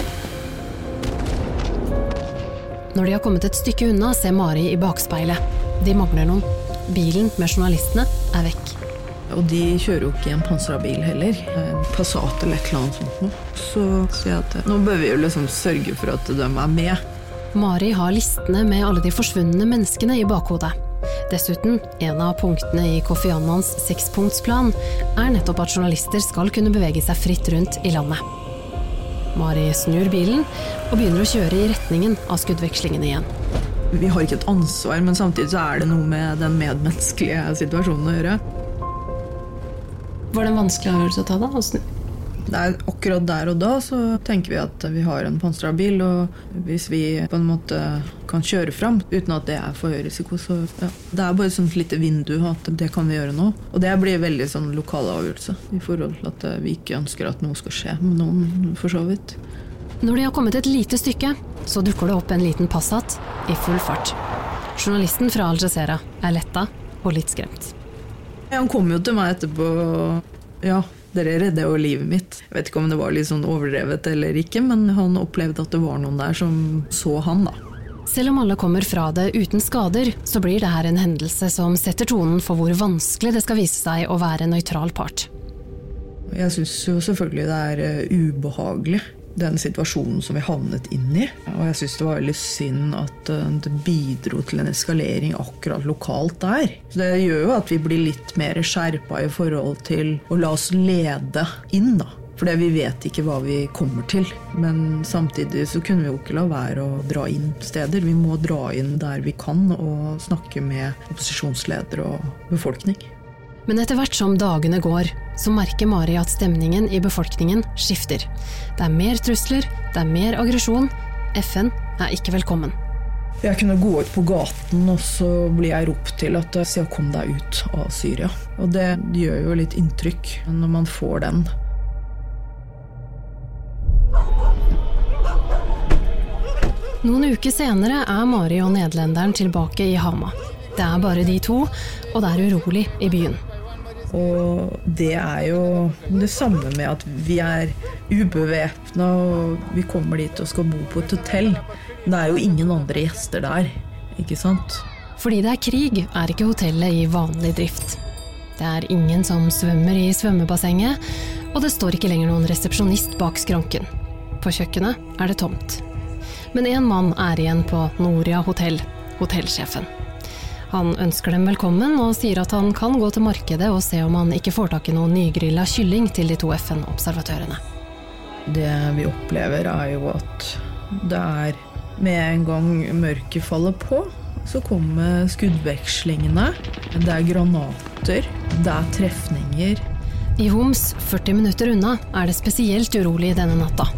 Når de har kommet et stykke unna, ser Mari i bakspeilet. De mangler noen. Bilen med journalistene er vekk. Og de kjører jo ikke i en pansra bil heller. En Passat eller et eller annet sånt noe. Så sier jeg at nå bør vi jo liksom sørge for at de er med. Mari har listene med alle de forsvunne menneskene i bakhodet. Dessuten, en av punktene i Kofi Annans sekspunktsplan er nettopp at journalister skal kunne bevege seg fritt rundt i landet. Mari snur bilen og begynner å kjøre i retningen av skuddvekslingen igjen. Vi har ikke et ansvar, men samtidig så er det noe med den medmenneskelige situasjonen å gjøre. Var det en vanskelig avgjørelse å ta, da? Å snu? Det er akkurat der og da så tenker vi at vi har en pansra bil, og hvis vi på en måte kan kjøre fram uten at det er for høy risiko, så ja. Det er bare et sånt lite vindu at det kan vi gjøre nå. Og det blir veldig sånn lokal avgjørelse i forhold til at vi ikke ønsker at noe skal skje med noen, for så vidt. Når de har kommet et lite stykke, så dukker det opp en liten Passat i full fart. Journalisten fra Al Jazeera er letta og litt skremt. Han kom jo til meg etterpå Ja, dere redder jo livet mitt. Jeg vet ikke om det var litt sånn overdrevet eller ikke, men han opplevde at det var noen der som så han, da. Selv om alle kommer fra det uten skader, så blir det her en hendelse som setter tonen for hvor vanskelig det skal vise seg å være en nøytral part. Jeg syns jo selvfølgelig det er eh, ubehagelig, den situasjonen som vi havnet inn i. Og jeg syns det var veldig synd at eh, det bidro til en eskalering akkurat lokalt der. Så det gjør jo at vi blir litt mer skjerpa i forhold til å la oss lede inn, da. For vi vet ikke hva vi kommer til. Men samtidig så kunne vi jo ikke la være å dra inn steder. Vi må dra inn der vi kan og snakke med opposisjonsledere og befolkning. Men etter hvert som dagene går, så merker Mari at stemningen i befolkningen skifter. Det er mer trusler, det er mer aggresjon. FN er ikke velkommen. Jeg kunne gå ut på gaten, og så blir jeg ropt til at se, kom deg ut av Syria. Og det gjør jo litt inntrykk når man får den. Noen uker senere er Mari og nederlenderen tilbake i Hama. Det er bare de to, og det er urolig i byen. Og det er jo det samme med at vi er ubevæpna og vi kommer dit og skal bo på et hotell. Det er jo ingen andre gjester der, ikke sant? Fordi det er krig, er ikke hotellet i vanlig drift. Det er ingen som svømmer i svømmebassenget, og det står ikke lenger noen resepsjonist bak skranken. På kjøkkenet er det tomt. Men én mann er igjen på Noria hotell, hotellsjefen. Han ønsker dem velkommen og sier at han kan gå til markedet og se om han ikke får tak i noe nygrilla kylling til de to FN-observatørene. Det vi opplever, er jo at det er med en gang mørket faller på, så kommer skuddvekslingene. Det er granater, det er trefninger. I Homs, 40 minutter unna, er det spesielt urolig denne natta.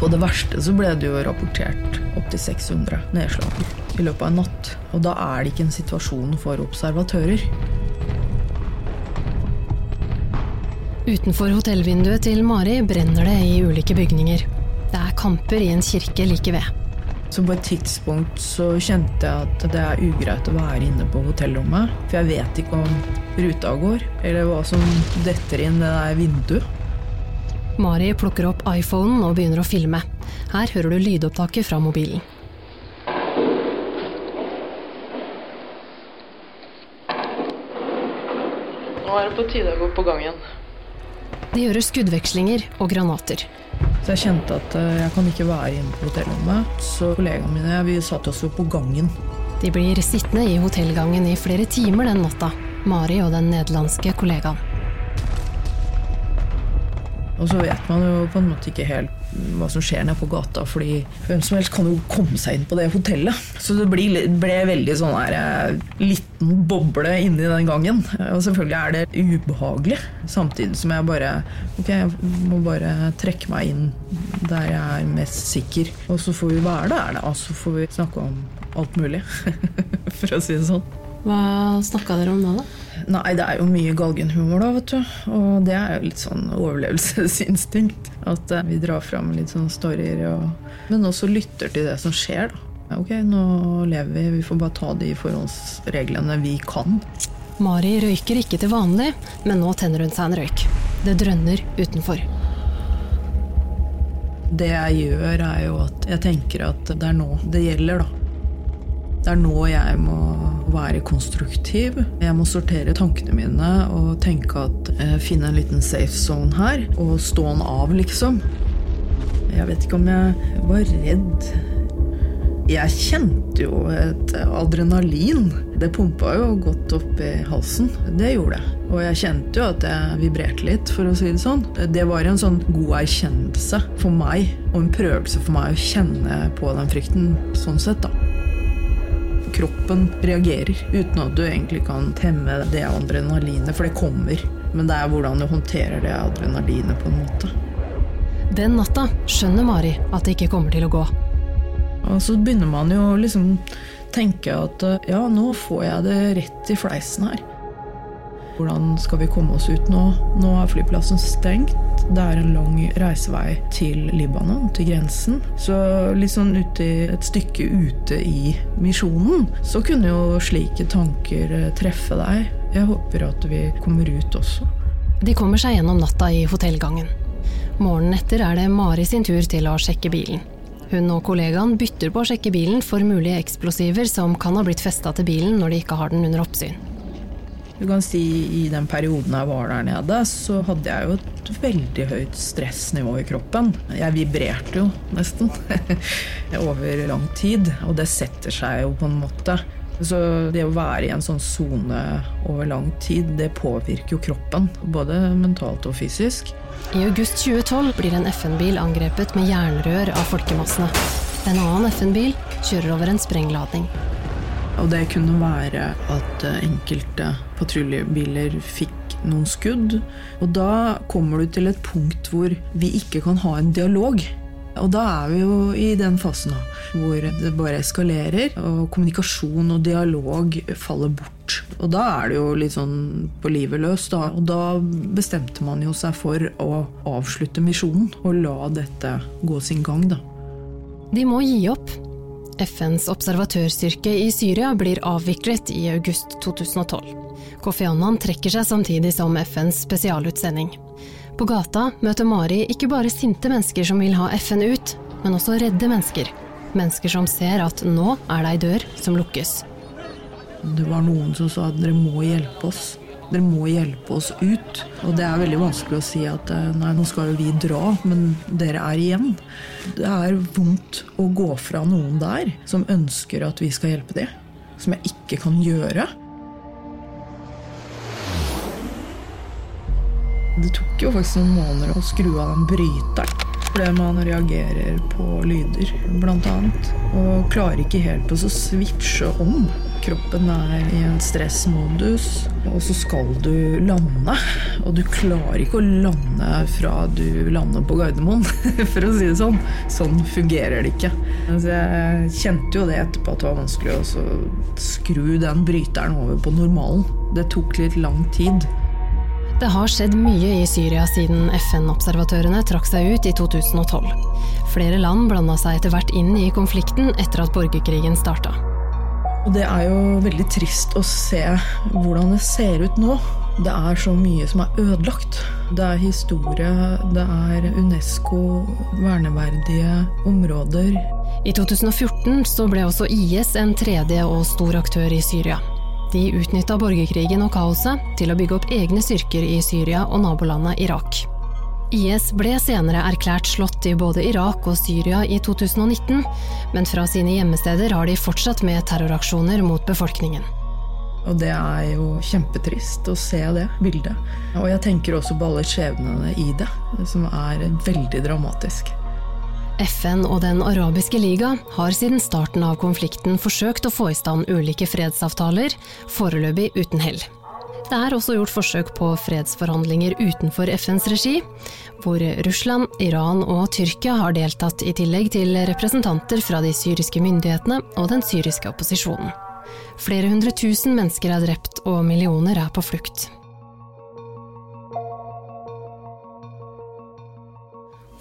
På det verste så ble det jo rapportert opptil 600 nedslag i løpet av en natt. Og da er det ikke en situasjon for observatører. Utenfor hotellvinduet til Mari brenner det i ulike bygninger. Det er kamper i en kirke like ved. Så på et tidspunkt så kjente jeg at det er ugreit å være inne på hotellrommet. For jeg vet ikke om ruta går, eller hva som detter inn det der vinduet. Mari plukker opp iPhonen og begynner å filme. Her hører du lydopptaket fra mobilen. Nå er det på tide å gå på gang igjen. De gjør skuddvekslinger og granater. Så jeg kjente at eh, jeg kan ikke være inne på hotellrommet. Så kollegaene mine vi satte oss jo på gangen. De blir sittende i hotellgangen i flere timer den natta. Mari og den nederlandske kollegaen. Og så vet man jo på en måte ikke helt hva som skjer nede på gata, fordi hvem som helst kan jo komme seg inn på det hotellet. Så det ble, ble veldig sånn her eh, liten boble inni den gangen. Og selvfølgelig er det ubehagelig, samtidig som jeg bare Ok, jeg må bare trekke meg inn der jeg er mest sikker. Og så får vi være der, da. Så får vi snakke om alt mulig, for å si det sånn. Hva snakka dere om da, da? Nei, det er jo mye galgenhumor, da, vet du. Og det er jo litt sånn overlevelsesinstinkt. At eh, vi drar fram litt sånne storyer. Og... Men også lytter til det som skjer, da. Ok, nå lever vi, vi får bare ta de forholdsreglene vi kan. Mari røyker ikke til vanlig, men nå tenner hun seg en røyk. Det drønner utenfor. Det jeg gjør, er jo at jeg tenker at det er nå det gjelder, da. Det er nå jeg må være konstruktiv. Jeg må sortere tankene mine og tenke at eh, finne en liten safe zone her, og stå den av, liksom. Jeg vet ikke om jeg var redd. Jeg kjente jo et adrenalin. Det pumpa jo godt opp i halsen. Det gjorde det. Og jeg kjente jo at jeg vibrerte litt, for å si det sånn. Det var en sånn god erkjennelse for meg, og en prøvelse for meg å kjenne på den frykten sånn sett, da kroppen reagerer uten at du egentlig kan temme det adrenalinet, for det kommer. Men det er hvordan du håndterer det adrenalinet på en måte. Den natta skjønner Mari at det ikke kommer til å gå. Og så begynner man jo liksom tenke at ja, nå får jeg det rett i fleisen her. Hvordan skal vi komme oss ut nå? Nå er flyplassen stengt. Det er en lang reisevei til Libanon, til grensen. Så litt sånn ute et stykke ute i misjonen, så kunne jo slike tanker eh, treffe deg. Jeg håper at vi kommer ut også. De kommer seg gjennom natta i hotellgangen. Morgenen etter er det Mari sin tur til å sjekke bilen. Hun og kollegaen bytter på å sjekke bilen for mulige eksplosiver som kan ha blitt festa til bilen når de ikke har den under oppsyn. Du kan si I den perioden jeg var der nede, så hadde jeg jo et veldig høyt stressnivå i kroppen. Jeg vibrerte jo nesten over lang tid, og det setter seg jo på en måte. Så det å være i en sånn sone over lang tid, det påvirker jo kroppen. Både mentalt og fysisk. I august 2012 blir en FN-bil angrepet med jernrør av folkemassene. En annen FN-bil kjører over en sprengladning. Og det kunne være at eh, enkelte patruljebiler fikk noen skudd. Og da kommer du til et punkt hvor vi ikke kan ha en dialog. Og da er vi jo i den fasen da, hvor det bare eskalerer, og kommunikasjon og dialog faller bort. Og da er det jo litt sånn på livet løs, da. Og da bestemte man jo seg for å avslutte misjonen og la dette gå sin gang, da. De må gi opp. FNs observatørstyrke i Syria blir avviklet i august 2012. Kofi Annan trekker seg samtidig som FNs spesialutsending. På gata møter Mari ikke bare sinte mennesker som vil ha FN ut, men også redde mennesker. Mennesker som ser at nå er det ei dør som lukkes. Det var noen som sa at dere må hjelpe oss. Dere må hjelpe oss ut. Og det er veldig vanskelig å si at eh, nei, nå skal jo vi dra, men dere er igjen. Det er vondt å gå fra noen der som ønsker at vi skal hjelpe dem. Som jeg ikke kan gjøre. Det tok jo faktisk noen måneder å skru av den bryteren. Fordi man reagerer på lyder, blant annet. Og klarer ikke helt å switche om. Kroppen er i en stressmodus, og så skal du lande. Og du klarer ikke å lande fra du lander på Gardermoen, for å si det sånn. Sånn fungerer det ikke. Så jeg kjente jo det etterpå at det var vanskelig å skru den bryteren over på normalen. Det tok litt lang tid. Det har skjedd mye i Syria siden FN-observatørene trakk seg ut i 2012. Flere land blanda seg etter hvert inn i konflikten etter at borgerkrigen starta. Og det er jo veldig trist å se hvordan det ser ut nå. Det er så mye som er ødelagt. Det er historie, det er Unesco, verneverdige områder. I 2014 så ble også IS en tredje og stor aktør i Syria. De utnytta borgerkrigen og kaoset til å bygge opp egne styrker i Syria og nabolandet Irak. IS ble senere erklært slått i både Irak og Syria i 2019, men fra sine hjemmesteder har de fortsatt med terroraksjoner mot befolkningen. Og det er jo kjempetrist å se det bildet. Og jeg tenker også på alle skjebnene i det, som er veldig dramatisk. FN og Den arabiske liga har siden starten av konflikten forsøkt å få i stand ulike fredsavtaler, foreløpig uten hell. Det er også gjort forsøk på fredsforhandlinger utenfor FNs regi, hvor Russland, Iran og Tyrkia har deltatt i tillegg til representanter fra de syriske myndighetene og den syriske opposisjonen. Flere hundre tusen mennesker er drept og millioner er på flukt.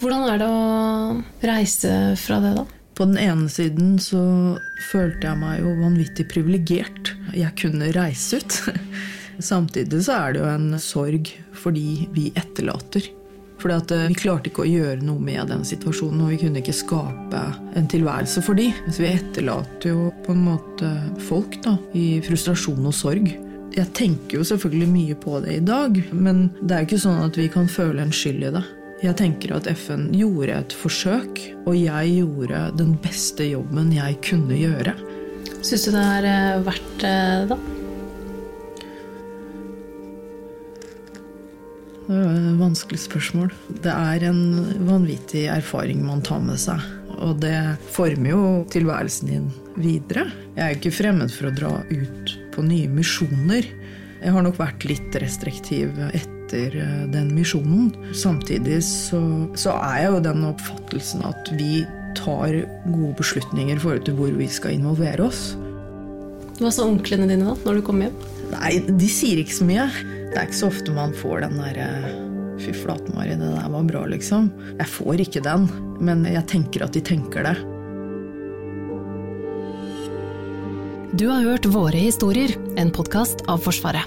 Hvordan er det å reise fra det, da? På den ene siden så følte jeg meg jo vanvittig privilegert. Jeg kunne reise ut. Samtidig så er det jo en sorg fordi vi etterlater. Fordi at Vi klarte ikke å gjøre noe med den situasjonen, og vi kunne ikke skape en tilværelse for de. Så vi etterlater jo på en måte folk da, i frustrasjon og sorg. Jeg tenker jo selvfølgelig mye på det i dag, men det er jo ikke sånn at vi kan føle en skyld i det. Jeg tenker at FN gjorde et forsøk, og jeg gjorde den beste jobben jeg kunne gjøre. Syns du det er vært verdt det, da? Vanskelig spørsmål. Det er en vanvittig erfaring man tar med seg. Og det former jo tilværelsen din videre. Jeg er ikke fremmed for å dra ut på nye misjoner. Jeg har nok vært litt restriktiv etter eh, den misjonen. Samtidig så, så er jeg jo den oppfattelsen at vi tar gode beslutninger i forhold til hvor vi skal involvere oss. Hva sa onklene dine da, når du kom hjem? Nei, de sier ikke så mye. Det er ikke så ofte man får den derre Fy flate, Mari, det der var bra, liksom. Jeg får ikke den, men jeg tenker at de tenker det. Du har hørt Våre historier, en podkast av Forsvaret.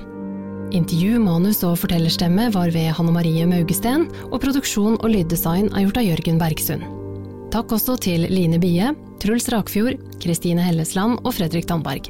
Intervju, manus og fortellerstemme var ved Hanne Marie Maugesten, og produksjon og lyddesign er gjort av Jørgen Bergsund. Takk også til Line Bie, Truls Rakfjord, Kristine Hellesland og Fredrik Tandberg.